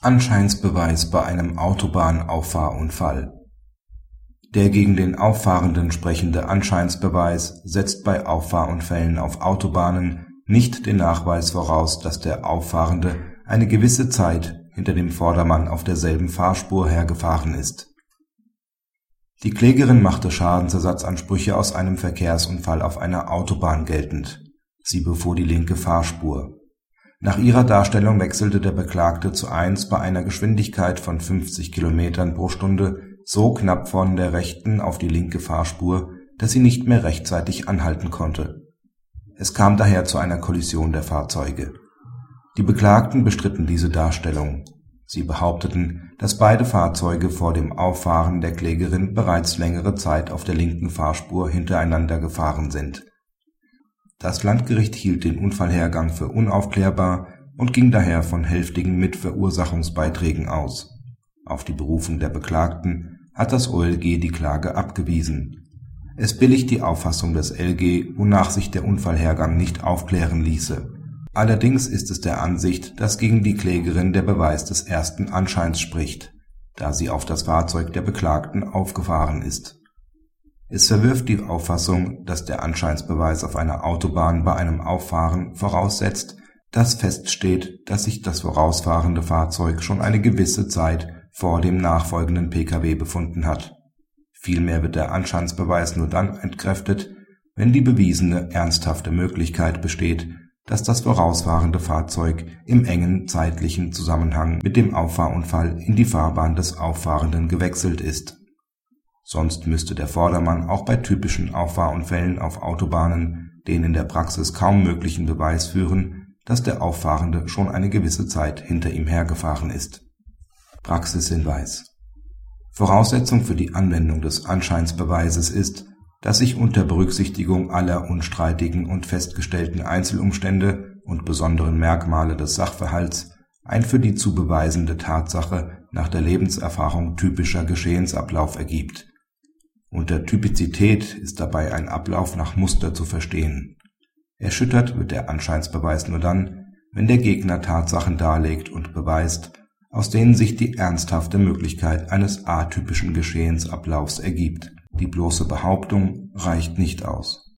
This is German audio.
Anscheinsbeweis bei einem Autobahnauffahrunfall Der gegen den Auffahrenden sprechende Anscheinsbeweis setzt bei Auffahrunfällen auf Autobahnen nicht den Nachweis voraus, dass der Auffahrende eine gewisse Zeit hinter dem Vordermann auf derselben Fahrspur hergefahren ist. Die Klägerin machte Schadensersatzansprüche aus einem Verkehrsunfall auf einer Autobahn geltend. Sie befuhr die linke Fahrspur nach ihrer Darstellung wechselte der Beklagte zu 1 bei einer Geschwindigkeit von 50 km pro Stunde so knapp von der rechten auf die linke Fahrspur, dass sie nicht mehr rechtzeitig anhalten konnte. Es kam daher zu einer Kollision der Fahrzeuge. Die Beklagten bestritten diese Darstellung. Sie behaupteten, dass beide Fahrzeuge vor dem Auffahren der Klägerin bereits längere Zeit auf der linken Fahrspur hintereinander gefahren sind das Landgericht hielt den Unfallhergang für unaufklärbar und ging daher von hälftigen Mitverursachungsbeiträgen aus. Auf die Berufung der Beklagten hat das OLG die Klage abgewiesen. Es billigt die Auffassung des LG, wonach sich der Unfallhergang nicht aufklären ließe. Allerdings ist es der Ansicht, dass gegen die Klägerin der Beweis des ersten Anscheins spricht, da sie auf das Fahrzeug der Beklagten aufgefahren ist es verwirft die Auffassung, dass der Anscheinsbeweis auf einer Autobahn bei einem Auffahren voraussetzt, dass feststeht, dass sich das vorausfahrende Fahrzeug schon eine gewisse Zeit vor dem nachfolgenden Pkw befunden hat. Vielmehr wird der Anscheinsbeweis nur dann entkräftet, wenn die bewiesene ernsthafte Möglichkeit besteht, dass das vorausfahrende Fahrzeug im engen zeitlichen Zusammenhang mit dem Auffahrunfall in die Fahrbahn des Auffahrenden gewechselt ist Sonst müsste der Vordermann auch bei typischen Auffahrunfällen auf Autobahnen den in der Praxis kaum möglichen Beweis führen, dass der Auffahrende schon eine gewisse Zeit hinter ihm hergefahren ist. Praxishinweis Voraussetzung für die Anwendung des Anscheinsbeweises ist, dass sich unter Berücksichtigung aller unstreitigen und festgestellten Einzelumstände und besonderen Merkmale des Sachverhalts ein für die zu beweisende Tatsache nach der Lebenserfahrung typischer Geschehensablauf ergibt unter Typizität ist dabei ein Ablauf nach Muster zu verstehen. Erschüttert wird der Anscheinsbeweis nur dann, wenn der Gegner Tatsachen darlegt und beweist, aus denen sich die ernsthafte Möglichkeit eines atypischen Geschehensablaufs ergibt. Die bloße Behauptung reicht nicht aus